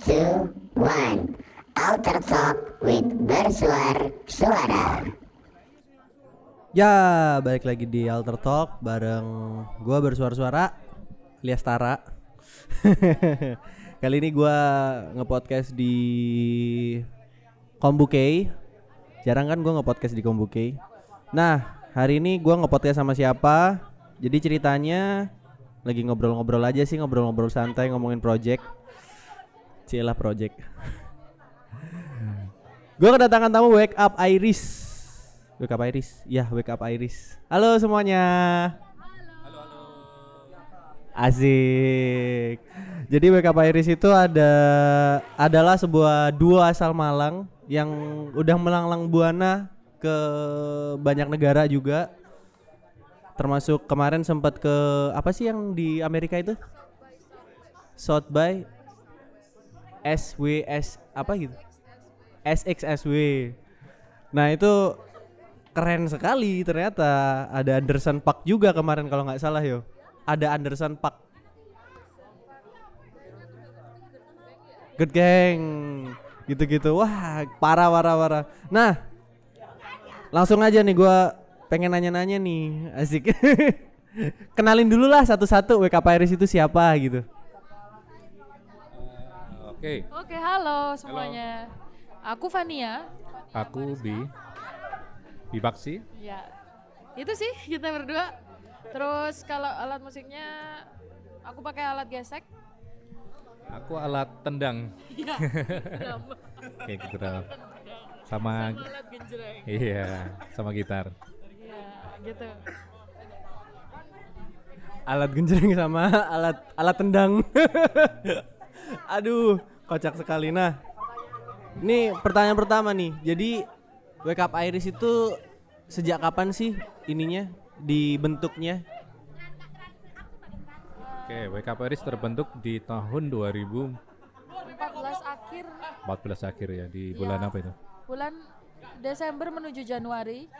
two, one. Alter Talk with Bersuar Suara. Ya, balik lagi di Alter Talk bareng gua bersuara-suara alias Tara. Kali ini gua nge-podcast di Kombuke. Jarang kan gua nge-podcast di Kombuke. Nah, hari ini gua nge-podcast sama siapa? Jadi ceritanya lagi ngobrol-ngobrol aja sih, ngobrol-ngobrol santai ngomongin project. Cielah project. Gua kedatangan tamu Wake Up Iris. Wake Up Iris. Ya, Wake Up Iris. Halo semuanya. Asik. Jadi Wake Up Iris itu ada adalah sebuah duo asal Malang yang udah melanglang buana ke banyak negara juga. Termasuk kemarin sempat ke apa sih yang di Amerika itu? South by SWS apa gitu? SXSW. Nah itu keren sekali ternyata ada Anderson Park juga kemarin kalau nggak salah yo. Ada Anderson Park. Good gang. Gitu-gitu. Wah, parah parah parah. Nah, langsung aja nih gua pengen nanya-nanya nih. Asik. Kenalin dulu lah satu-satu WK Iris itu siapa gitu. Oke, Oke, halo semuanya. Aku Fania. aku Bi Bibaksi. Ya. Itu sih kita berdua. Terus kalau alat musiknya aku pakai alat gesek. Aku alat tendang. Iya. drum. Kayak gitu. Sama alat genjreng. iya, sama gitar. Iya, gitu. alat genjreng sama alat alat tendang. Aduh, kocak sekali. Nah, ini pertanyaan pertama nih. Jadi Wake Up Iris itu sejak kapan sih ininya dibentuknya? Oke, Wake Up Iris terbentuk di tahun 2014 14 akhir akhir ya di bulan Iya. apa itu? bulan Desember menuju Januari.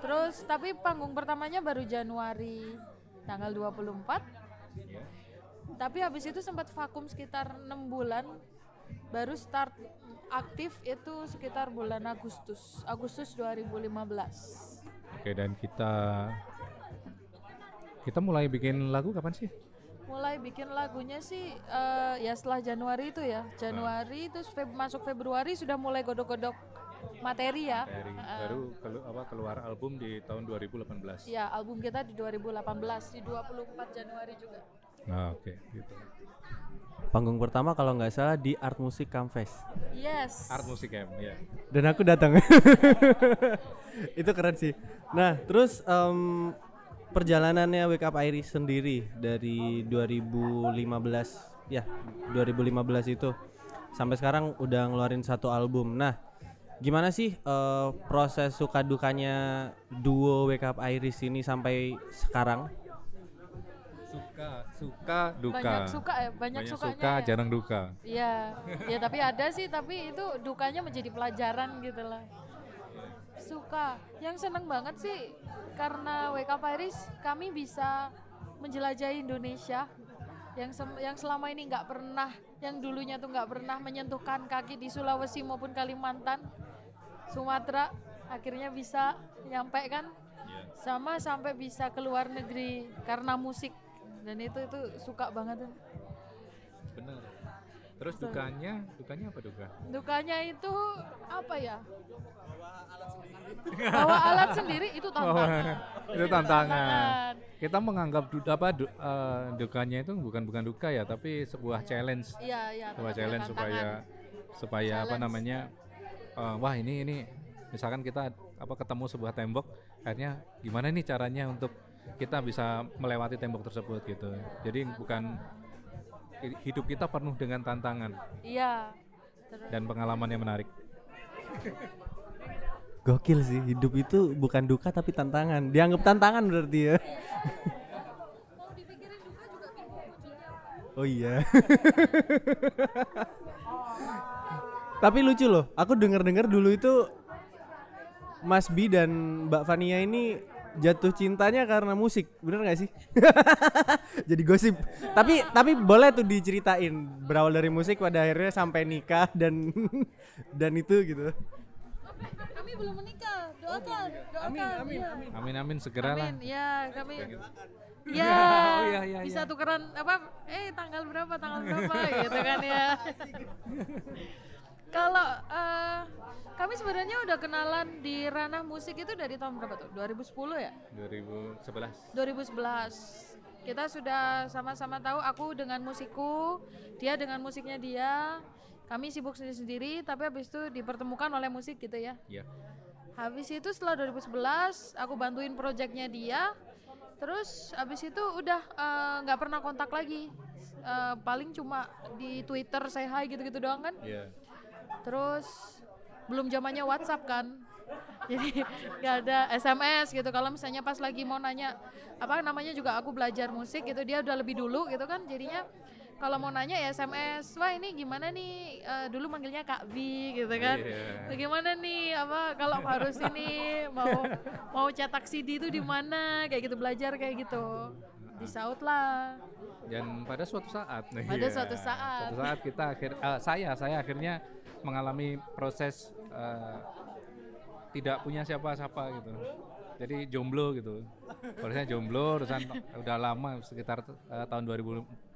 Terus tapi panggung pertamanya baru Januari tanggal 24. Tapi habis itu sempat vakum sekitar enam bulan. Baru start aktif itu sekitar bulan Agustus, Agustus 2015. Oke, dan kita kita mulai bikin lagu kapan sih? Mulai bikin lagunya sih eh, ya setelah Januari itu ya. Januari terus Feb- masuk Februari sudah mulai godok-godok materi ya. Dari Heeh. baru kelu- apa keluar album di tahun 2018. Ya, album kita di 2018 di 24 Januari juga. Nah, oke, gitu. Panggung pertama kalau nggak salah di Art Music Campfest. Yes. Art musik ya, ya. Dan aku datang. itu keren sih. Nah, terus em, perjalanannya Wake Up Iris sendiri dari 2015 ya, 2015 itu sampai sekarang udah ngeluarin satu album. Nah, gimana sih eh, proses suka dukanya duo Wake Up Iris ini sampai sekarang? Suka, suka, duka. Banyak suka ya, banyak, Banyak sukanya. suka, ya. jarang duka. Iya. ya tapi ada sih, tapi itu dukanya menjadi pelajaran gitu lah. Suka. Yang seneng banget sih karena WK Paris kami bisa menjelajahi Indonesia yang sem- yang selama ini nggak pernah, yang dulunya tuh nggak pernah menyentuhkan kaki di Sulawesi maupun Kalimantan, Sumatera, akhirnya bisa nyampe kan sama sampai bisa ke luar negeri karena musik dan itu itu suka banget tuh. Benar. Terus dukanya, dukanya apa duka? dukanya itu apa ya bawa alat sendiri itu tantangan itu tantangan. Kita menganggap du, apa du- eh, dukanya itu bukan bukan duka ya, tapi sebuah challenge, iya iya sebuah challenge supaya supaya apa Challenge. namanya eh, wah ini ini misalkan kita apa ketemu sebuah tembok, akhirnya gimana nih caranya untuk kita bisa melewati tembok tersebut gitu. Jadi bukan hi- hidup kita penuh dengan tantangan iya Terus- dan pengalaman yang menarik. Gokil sih, hidup itu bukan duka tapi tantangan. Dianggap tantangan berarti ya. Oh iya. Tapi lucu loh, aku denger-dengar dulu itu Mas Bi dan Mbak Fania ini jatuh cintanya karena musik, bener nggak sih? Jadi gosip. Tapi tapi boleh tuh diceritain berawal dari musik pada akhirnya sampai nikah dan dan itu gitu. Kami belum menikah. Doakan, doakan. Amin, amin, Amin amin segera lah. Amin. Ya, kami Oh, Ya, iya, bisa iya. tukeran apa? Eh, tanggal berapa? Tanggal berapa? gitu kan ya. Kalau eh, kami sebenarnya udah kenalan di ranah musik itu dari tahun berapa tuh? 2010 ya? 2011. 2011 kita sudah sama-sama tahu aku dengan musikku dia dengan musiknya dia kami sibuk sendiri-sendiri tapi habis itu dipertemukan oleh musik gitu ya Iya. habis itu setelah 2011 aku bantuin proyeknya dia terus habis itu udah eh, nggak pernah kontak lagi Eh, paling cuma di Twitter say hi gitu-gitu doang kan Iya. Terus belum zamannya WhatsApp kan. Jadi nggak ada SMS gitu. Kalau misalnya pas lagi mau nanya apa namanya juga aku belajar musik gitu dia udah lebih dulu gitu kan. Jadinya kalau mau nanya ya SMS wah ini gimana nih? Eh, dulu manggilnya Kak Vi gitu kan. Iya. bagaimana nih? Apa kalau harus ini mau mau cetak CD itu di mana? Kayak gitu belajar kayak gitu. Disaut lah. Dan pada suatu saat, Pada suatu saat. suatu saat kita akhir, eh, saya saya akhirnya mengalami proses eh, tidak punya siapa-siapa gitu. Jadi jomblo gitu. Prosesnya jomblo, terusan udah lama sekitar eh, tahun 2014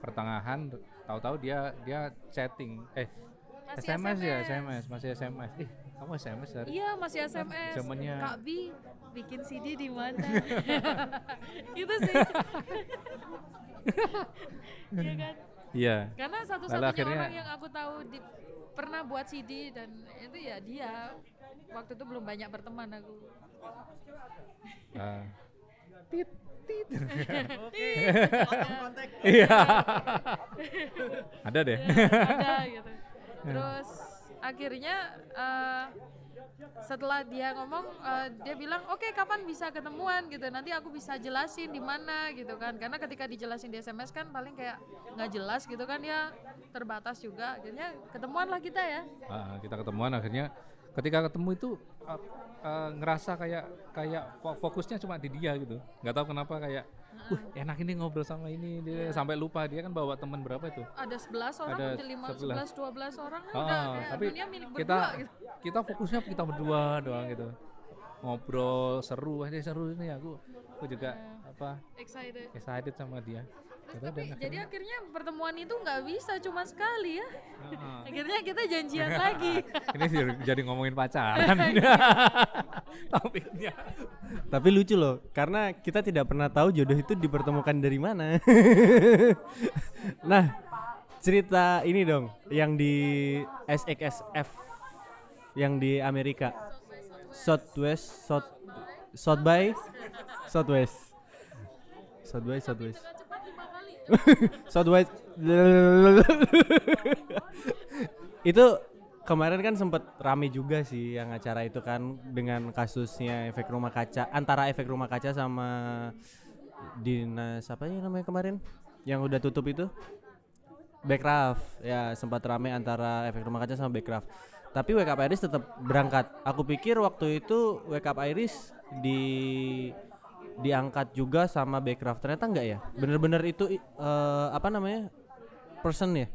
pertengahan, tahu-tahu dia dia chatting, eh Masih SMS, ya SMS. SMS masih SMS. Ih kamu SMS dari? Iya masih SMS. Zamannya- Kak Bi bikin CD di mana? gitu sih. Iya kan? Iya. Karena satu-satunya akhirnya- orang yang aku tahu di, pernah buat CD dan itu ya dia. Waktu itu belum banyak berteman aku. Ah. tit tit. kontak. Iya. Ada deh. ada gitu. Terus akhirnya eh, setelah dia ngomong eh, dia bilang oke kapan bisa ketemuan? Gitu. Nanti aku bisa jelasin di mana gitu kan. Karena ketika dijelasin di SMS kan paling kayak nggak jelas gitu kan ya terbatas juga. Akhirnya ketemuan lah kita ya. Ah, kita ketemuan akhirnya ketika ketemu itu ah, ah, ngerasa kayak kayak fo- fokusnya cuma di dia gitu. Nggak tahu kenapa kayak wah enak ini ngobrol sama ini dia sampai lupa dia kan bawa teman berapa itu? Ada 11 orang Ada ada 5 11. 11 12 orang kan Ah, udah kayak tapi dunia milik kita berdua gitu. kita fokusnya kita berdua doang gitu. Ngobrol seru aja seru ini aku. Aku juga apa excited. excited sama dia Gitu, tapi dan jadi akhirnya pertemuan itu nggak bisa cuma sekali ya. Ah. akhirnya kita janjian lagi. Ini jadi- jadi ngomongin pacaran. Topiknya. Tapi lucu loh, karena kita tidak pernah tahu jodoh itu dipertemukan dari mana. nah, cerita ini dong, yang di SXSF, yang di Amerika, Southwest, South, South by, Southwest, South by, Southwest, Southwest. itu kemarin kan sempet rame juga sih yang acara itu kan dengan kasusnya efek rumah kaca antara efek rumah kaca sama dinas apa ya namanya kemarin? Yang udah tutup itu? Backcraft ya sempat rame antara efek rumah kaca sama Backcraft tapi Wake Up Iris tetap berangkat. Aku pikir waktu itu Wake Up Iris di diangkat juga sama Backcraft ternyata enggak ya? Bener-bener itu eh, apa namanya? Person ya?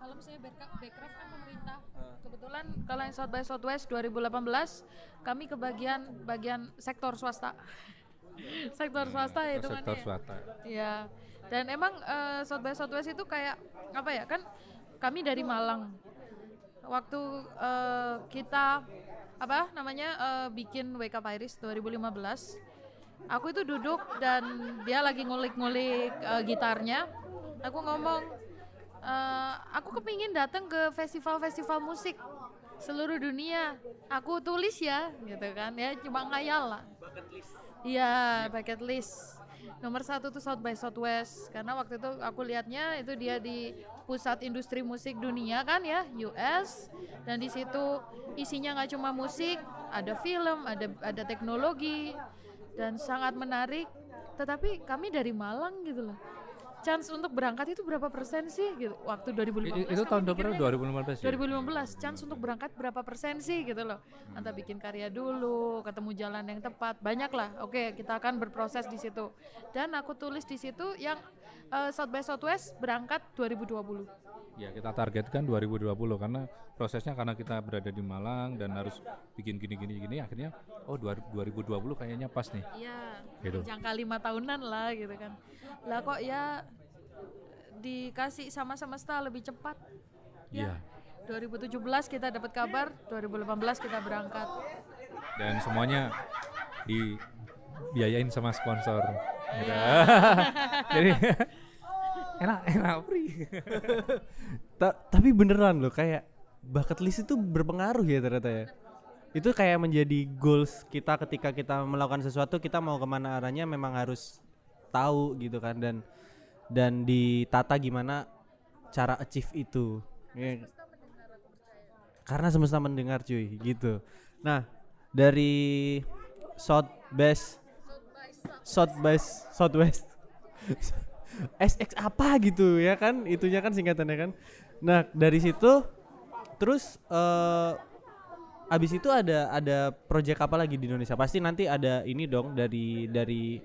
Kalau misalnya Backcraft kan pemerintah. Kebetulan kalau yang South by Southwest 2018 kami ke bagian bagian sektor swasta. Sektor swasta ya itu sektor swasta. Iya. Dan emang eh, South by Southwest itu kayak apa ya? Kan kami dari Malang. Waktu eh, kita apa namanya eh, bikin Wake Up Iris 2015 aku itu duduk dan dia lagi ngulik-ngulik eh, gitarnya. Aku ngomong eh, aku kepingin datang ke festival-festival musik seluruh dunia. Aku tulis ya gitu kan. Ya cuma ngayal lah. Iya, bucket list. Nomor satu tuh South by Southwest karena waktu itu aku lihatnya itu dia di pusat industri musik dunia kan ya US dan di situ isinya nggak cuma musik, ada film, ada ada teknologi dan sangat menarik. Tetapi kami dari Malang gitu loh. Chance untuk berangkat itu berapa persen sih gitu waktu 2015 I- itu tahun berapa? mikirnya 2015 ya? 2015 chance untuk berangkat berapa persen sih gitu loh entah bikin karya dulu ketemu jalan yang tepat banyak lah oke kita akan berproses di situ dan aku tulis di situ yang eh, South by Southwest berangkat 2020 Ya kita targetkan 2020 karena prosesnya karena kita berada di Malang dan harus bikin gini gini akhirnya oh 2020 kayaknya pas nih. Iya, Gitu. jangka lima tahunan lah gitu kan. Lah kok ya dikasih sama semesta lebih cepat. Iya. 2017 kita dapat kabar, 2018 kita berangkat. Dan semuanya dibiayain sama sponsor. Gitu. Jadi enak enak free. Ta- tapi beneran loh kayak bucket list itu berpengaruh ya ternyata ya. Itu kayak menjadi goals kita ketika kita melakukan sesuatu kita mau ke mana arahnya memang harus tahu gitu kan dan dan ditata gimana cara achieve itu. Ya. Karena semesta mendengar cuy gitu. Nah dari South Best South Best Southwest SX apa gitu ya kan? Itunya kan singkatannya kan. Nah dari situ terus eh abis itu ada ada project apa lagi di Indonesia? Pasti nanti ada ini dong dari dari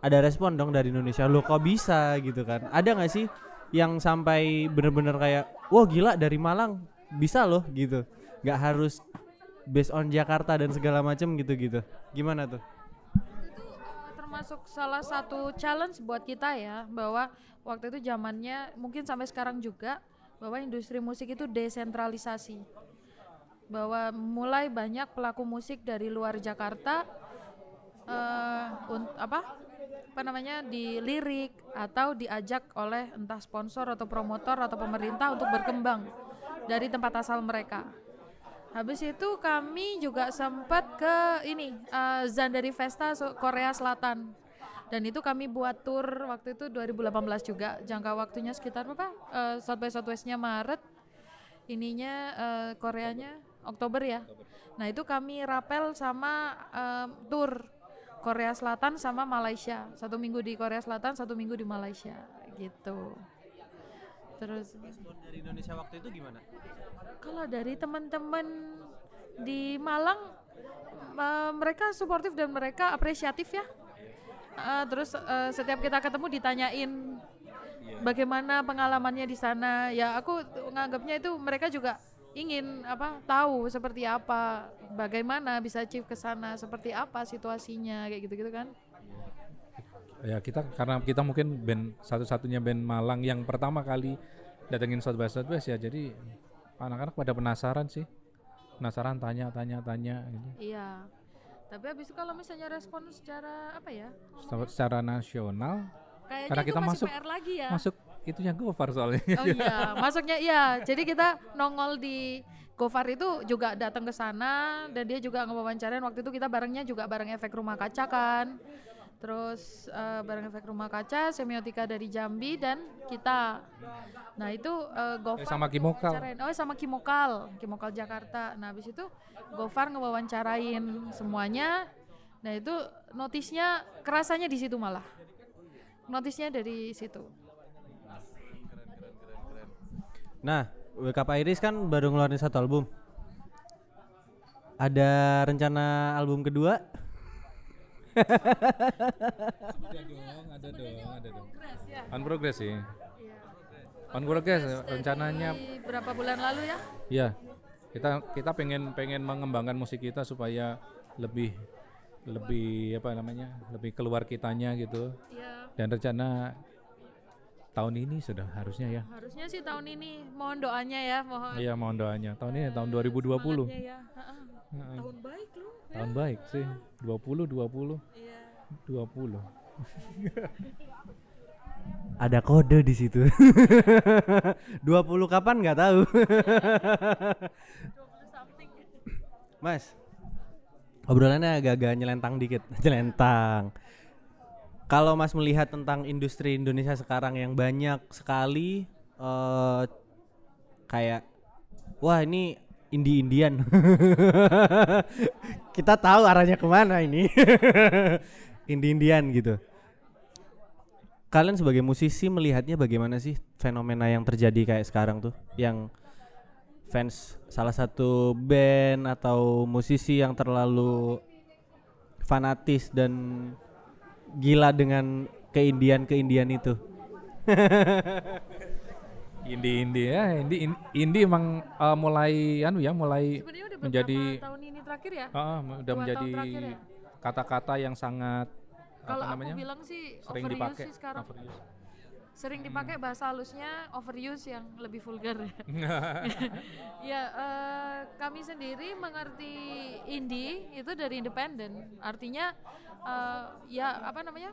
ada respon dong dari Indonesia. Lo kok bisa gitu kan? Ada nggak sih yang sampai bener-bener kayak wah gila dari Malang bisa loh gitu. Nggak harus based on Jakarta dan segala macem gitu-gitu. Gimana tuh termasuk salah satu challenge buat kita ya bahwa waktu itu zamannya mungkin sampai sekarang juga bahwa industri musik itu desentralisasi bahwa mulai banyak pelaku musik dari luar Jakarta un- apa apa namanya dilirik atau diajak oleh entah sponsor atau promotor atau pemerintah untuk berkembang dari tempat asal mereka. Habis itu kami juga sempat ke ini eh, Zandari Festa Korea Selatan. Dan itu kami buat tour waktu itu 2018 juga. Jangka waktunya sekitar berapa? Eh, South by Southwest-nya Maret. Ininya eh, Koreanya Oktober ya. Nah, itu kami rapel sama eh, tour Korea Selatan sama Malaysia. Satu minggu di Korea Selatan, satu minggu di Malaysia gitu. Terus dari Indonesia waktu itu gimana kalau dari teman-teman di Malang eh, mereka suportif dan mereka apresiatif ya. Eh, terus eh, setiap kita ketemu ditanyain bagaimana pengalamannya di sana. Ya aku nganggapnya itu mereka juga ingin apa tahu seperti apa, bagaimana bisa achieve ke sana, seperti apa situasinya kayak gitu-gitu kan. Ya kita karena kita mungkin band satu-satunya band Malang yang pertama kali datengin South by Southwest ya jadi anak-anak pada penasaran sih penasaran tanya-tanya tanya gitu Iya. Tapi habis itu kalau misalnya respon secara apa ya? Secara- secara nasional Kayaknya Karena kita masuk- PR lagi ya. masuk itunya Gofar soalnya Oh iya, masuknya iya. Jadi kita nongol di Gofar itu juga datang ke sana dan dia juga ngewawancarain waktu itu kita barengnya juga bareng efek rumah kaca kan. Terus eh, bareng efek rumah kaca, semiotika dari Jambi dan kita. Nah, itu eh, Gofar Eh, sama Kimokal. Oh, sama Kimokal, Kimokal Jakarta. Nah, habis itu Gofar ngewawancarain semuanya. Nah, itu notisnya kerasanya di situ malah. Notisnya dari situ. Nah, WKP Iris kan baru ngeluarin satu album. Ada rencana album kedua? Ada dong ada dong ada dong on progress sih on progress rencananya berapa bulan lalu ya? ya kita kita pengen pengen mengembangkan musik kita supaya lebih lebih apa namanya lebih keluar kitanya gitu Ya, dan rencana tahun ini sudah harusnya ya harusnya sih tahun ini. Mohon doanya ya, mohon. iya mohon doanya tahun ini tahun 2020 semangatnya ya. Ha-ha. Heeh. Tahun baik loh. Tahun baik sih 20 20 Iya. 20 Ada kode di situ. 20 kapan nggak tahu. Mas, obrolannya agak-agak nyelentang dikit, nyelentang. Kalau Mas melihat tentang industri Indonesia sekarang yang banyak sekali eh kayak wah ini indie Indian. Kita tahu arahnya ke mana ini. indie Indian gitu. kalian sebagai musisi melihatnya bagaimana sih fenomena yang terjadi kayak sekarang tuh yang fans salah satu band atau musisi yang terlalu fanatis dan gila dengan keindian keindian itu Indie indie ya, indie in- indie emang uh, mulai anu ya, mulai udah menjadi tahun ini terakhir ya. Ah, udah menjadi ya? kata-kata yang sangat Kalau aku namanya? bilang sih sering overuse dipakai. sih sekarang. overuse. Sering dipakai bahasa halusnya overuse yang lebih vulgar. ya, eh, kami sendiri mengerti indie itu dari independen. Artinya eh, ya apa namanya?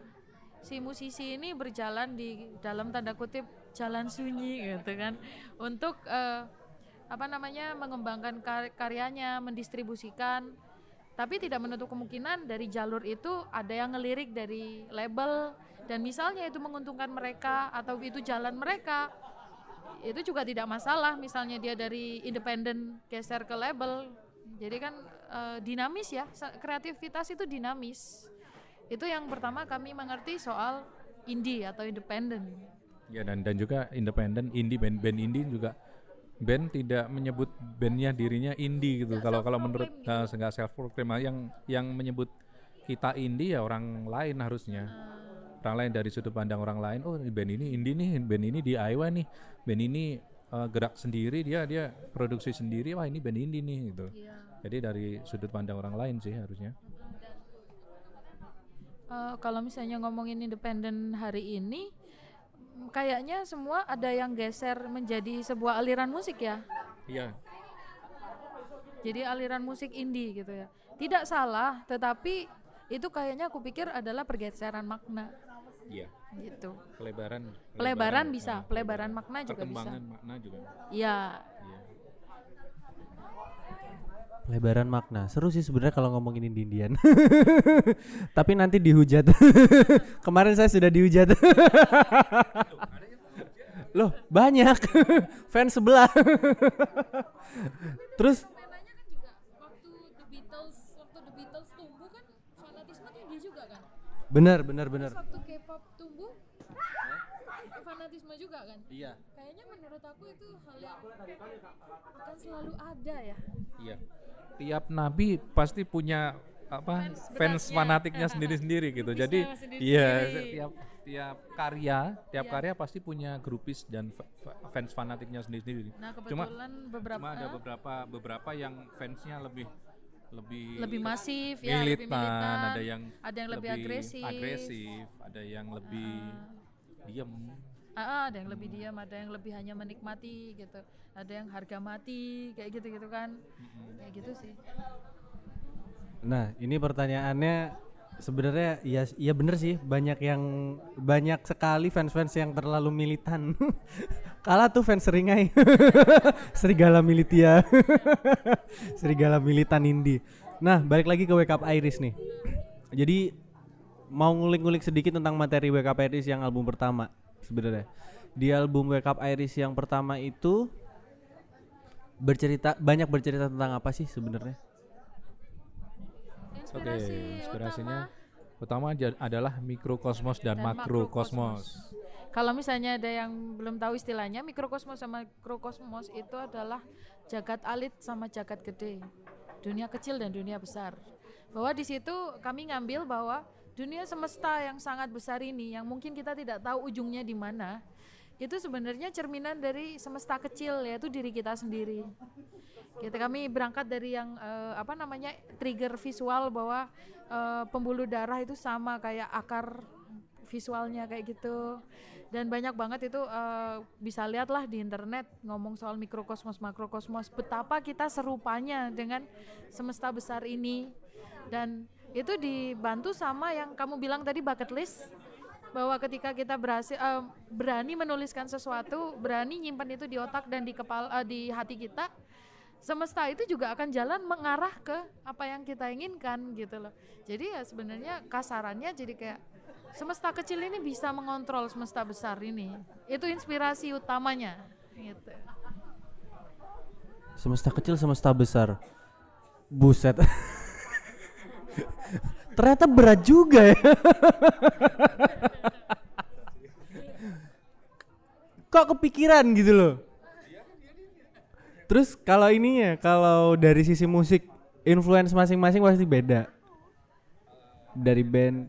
Si musisi ini berjalan di dalam tanda kutip jalan sunyi gitu kan. Untuk eh, apa namanya mengembangkan kar- karyanya, mendistribusikan. Tapi tidak menutup kemungkinan dari jalur itu ada yang ngelirik dari label. Dan misalnya itu menguntungkan mereka atau itu jalan mereka itu juga tidak masalah. Misalnya dia dari independen geser ke label. Jadi kan eh, dinamis ya kreativitas itu dinamis itu yang pertama kami mengerti soal indie atau independen Ya dan dan juga independen indie band band indie juga band tidak menyebut bandnya dirinya indie gitu. Kalau kalau menurut uh, enggak self proclaim yang yang menyebut kita indie ya orang lain harusnya. Orang lain dari sudut pandang orang lain. Oh, band ini indie nih, band ini DIY nih. Band ini uh, gerak sendiri dia dia produksi sendiri. Wah, ini band indie nih gitu. Jadi dari sudut pandang orang lain sih harusnya. Eh, kalau misalnya ngomongin independen hari ini kayaknya semua ada yang geser menjadi sebuah aliran musik ya Iya. jadi aliran musik indie gitu ya tidak salah tetapi itu kayaknya aku pikir adalah pergeseran makna Iya. gitu Pelebaran pelebaran bisa ah, pelebaran makna juga bisa perkembangan makna juga. Iya. Lebaran makna. Seru sih sebenarnya kalau ngomongin Indian. Tapi nanti dihujat. Kemarin saya sudah dihujat. Loh banyak. Fans sebelah. Terus? Kan kan? Benar benar benar K-pop tumbuh fanatisme juga kan iya kayaknya menurut aku itu hal yang akan selalu ada ya Iya. Tiap nabi pasti punya apa Fans fans, beratnya. fanatiknya sendiri-sendiri gitu. Grupisnya Jadi iya tiap tiap karya, tiap Iya. karya pasti punya grupis dan fa- fa- fans fanatiknya sendiri-sendiri. nah Cuma kebetulan beberapa cuma ada beberapa beberapa yang fansnya lebih lebih lebih masif ya lebih militan, militan ada yang ada yang lebih, agresif. agresif, ada yang lebih diem. Ah, ah, ada yang lebih diam ada yang lebih hanya menikmati gitu. Ada yang harga mati kayak gitu gitu kan kayak gitu sih. Nah, ini pertanyaannya sebenarnya ya ya bener sih banyak yang banyak sekali fans-fans yang terlalu militan. Kalah tuh fans seringai. Serigala militia. Serigala militan indie. Nah, balik lagi ke Wake Up Iris nih. Jadi mau ngulik-ngulik sedikit tentang materi Wake Up Iris yang album pertama sebenarnya. Di album Wake Up Iris yang pertama itu bercerita banyak bercerita tentang apa sih sebenarnya? Oke, inspirasi inspirasinya utama utama adalah mikrokosmos dan, Dan makrokosmos. Kalau misalnya ada yang belum tahu istilahnya, mikrokosmos sama makrokosmos itu adalah jagat alit sama jagat gede, dunia kecil dan dunia besar. Bahwa di situ kami ngambil bahwa dunia semesta yang sangat besar ini, yang mungkin kita tidak tahu ujungnya di mana, itu sebenarnya cerminan dari semesta kecil yaitu diri kita sendiri. Kita kami berangkat dari yang eh, apa namanya trigger visual bahwa eh, pembuluh darah itu sama kayak akar visualnya kayak gitu. Dan banyak banget itu eh, bisa lihatlah di internet ngomong soal mikrokosmos makrokosmos betapa kita serupanya dengan semesta besar ini. Dan itu dibantu sama yang kamu bilang tadi bucket list bahwa ketika kita berhasil eh, berani menuliskan sesuatu berani nyimpan itu di otak dan di kepala eh, di hati kita semesta itu juga akan jalan mengarah ke apa yang kita inginkan gitu loh. Jadi ya sebenarnya kasarannya jadi kayak semesta kecil ini bisa mengontrol semesta besar ini. Itu inspirasi utamanya gitu. Semesta kecil, semesta besar. Buset. Ternyata berat juga ya. kok kepikiran gitu loh. Terus kalau ininya, kalau dari sisi musik, influence masing-masing pasti beda. Dari band,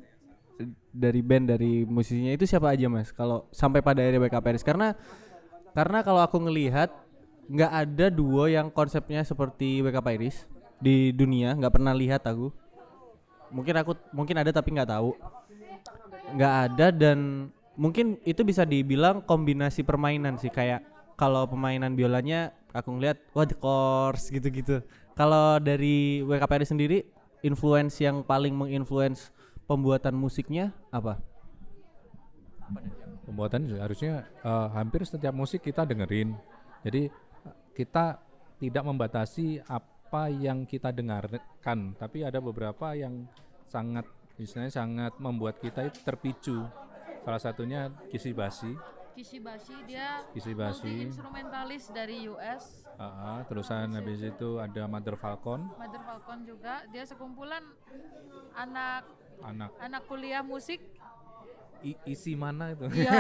dari band, dari musisinya itu siapa aja mas? Kalau sampai pada akhirnya BK Paris, karena karena kalau aku ngelihat nggak ada duo yang konsepnya seperti WK Iris di dunia, nggak pernah lihat aku. Mungkin aku mungkin ada tapi nggak tahu. Nggak ada dan mungkin itu bisa dibilang kombinasi permainan sih kayak kalau pemainan biolanya aku ngeliat wah the course gitu-gitu. Kalau dari WKPRI sendiri influence yang paling menginfluence pembuatan musiknya apa? pembuatan harusnya eh, hampir setiap musik kita dengerin. Jadi kita tidak membatasi apa yang kita dengarkan, tapi ada beberapa yang sangat istilahnya sangat membuat kita terpicu. Salah satunya Kisi Basi, Kishi Bashi dia Kisi Basi. instrumentalis dari US Ah, ah, terusan habis itu ada Mother Falcon, Mother Falcon juga dia sekumpulan anak anak anak kuliah musik I- isi mana itu? Iya.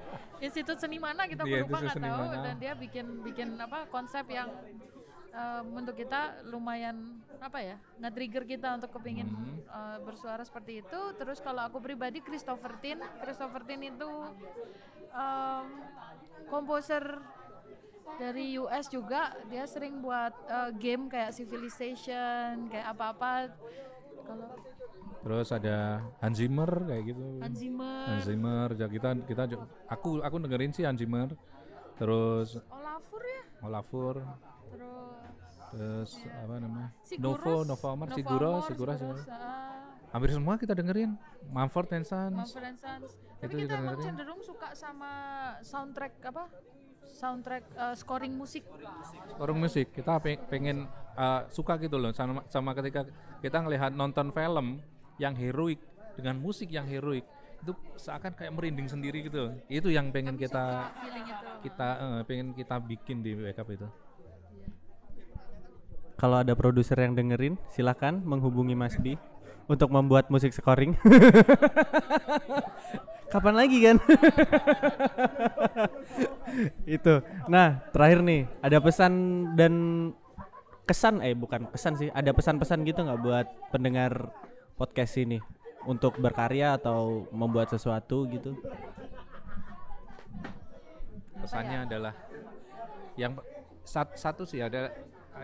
Institut Seni mana kita lupa Institut nggak tahu mana. dan dia bikin bikin apa konsep yang eh, untuk kita lumayan apa ya nge-trigger kita untuk kepingin Mhm. eh, bersuara seperti itu terus kalau aku pribadi Christopher Tin Christopher Tin itu em, komposer dari US juga dia sering buat eh, game kayak Civilization kayak apa-apa. Kalau Terus ada Hans Zimmer kayak gitu. Hans Zimmer. Hans Zimmer, ya kita kita aku aku dengerin sih Hans Zimmer. Terus Olafur ya? Olafur, terus terus apa namanya? Sigurus, Novo, Novo Amar, Novo Siguro, Hampir semua kita dengerin. Mumford and Sons. Mumford and Sons. Tapi Itu kita emang dengerin. cenderung suka sama soundtrack apa? Soundtrack eh, scoring musik. Orang musik kita pe- pengen uh, suka gitu loh sama sama ketika kita ngelihat nonton film yang heroik dengan musik yang heroik itu seakan kayak merinding sendiri gitu. Itu yang pengen kita Feeling itu. kita eh, pengen kita bikin di backup itu. Kalau ada produser yang dengerin, silakan menghubungi Mas Bi untuk membuat musik scoring. Kapan lagi kan? Itu. Nah, terakhir nih, ada pesan dan kesan eh bukan kesan sih, ada pesan-pesan gitu nggak buat pendengar podcast ini untuk berkarya atau membuat sesuatu gitu? Pesannya adalah yang pe- sat- satu sih ada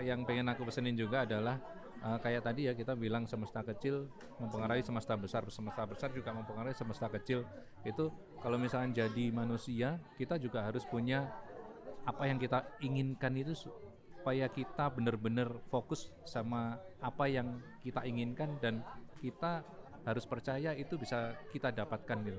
yang pengen aku pesenin juga adalah eh, kayak tadi ya kita bilang semesta kecil mempengaruhi semesta besar, semesta besar juga mempengaruhi semesta kecil. Itu kalau misalnya jadi manusia, kita juga harus punya apa yang kita inginkan itu supaya kita benar-benar fokus sama apa yang kita inginkan dan kita harus percaya itu bisa kita dapatkan gitu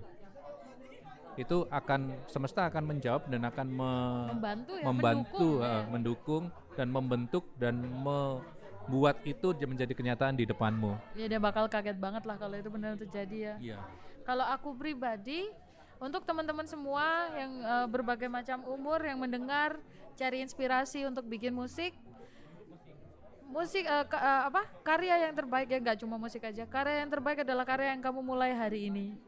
itu akan semesta akan menjawab dan akan me- Membantu ya, membantu mendukung, eh, ya. mendukung dan membentuk dan membuat itu menjadi kenyataan di depanmu. Ya dia bakal kaget banget lah kalau itu benar terjadi ya. Iya. Kalau aku pribadi, untuk teman-teman semua yang eh, berbagai macam umur yang mendengar, cari inspirasi untuk bikin musik, musik eh, ka- eh, apa karya yang terbaik ya nggak cuma musik aja, karya yang terbaik adalah karya yang kamu mulai hari ini.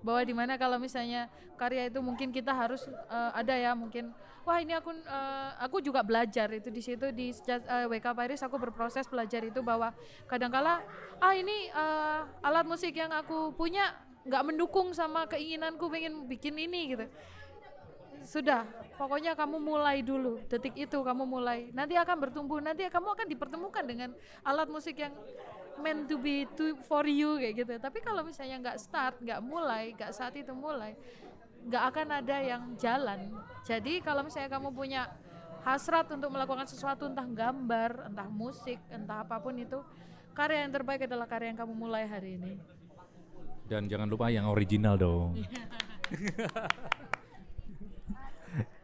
Bahwa di mana kalau misalnya karya itu mungkin kita harus eh, ada ya mungkin wah ini aku eh, aku juga belajar. Itu di situ di seja- eh, WK Paris aku berproses belajar itu bahwa kadangkala ah ini eh, alat musik yang aku punya nggak mendukung sama keinginanku pengen bikin ini gitu. Sudah pokoknya kamu mulai dulu detik itu kamu mulai. Nanti akan bertumbuh nanti kamu akan dipertemukan dengan alat musik yang meant to be to for you kayak gitu. Tapi kalau misalnya nggak start nggak mulai nggak saat itu mulai nggak akan ada yang jalan. Jadi kalau misalnya kamu punya hasrat untuk melakukan sesuatu entah gambar entah musik entah apa pun itu karya yang terbaik adalah karya yang kamu mulai hari ini. Dan jangan lupa yang original dong.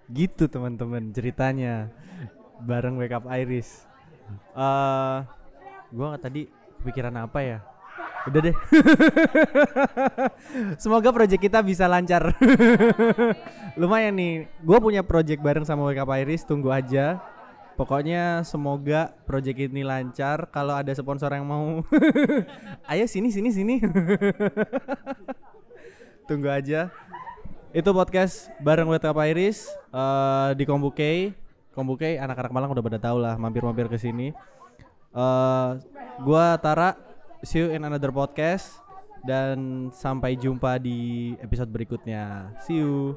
Gitu teman-teman ceritanya. Bareng Wake Up Iris. eh gua nggak tadi kepikiran apa ya? Udah deh. Semoga project kita bisa lancar. Lumayan nih. Gua punya project bareng sama Up Iris, tunggu aja. Pokoknya semoga project ini lancar. Kalau ada sponsor yang mau, ayo sini sini sini. tunggu aja. Itu podcast bareng Up Iris eh, di Kombuke. Kombuke anak-anak Malang udah pada tahu lah mampir-mampir ke sini. Eh, gua Tara, see you in another podcast dan sampai jumpa di episode berikutnya. See you.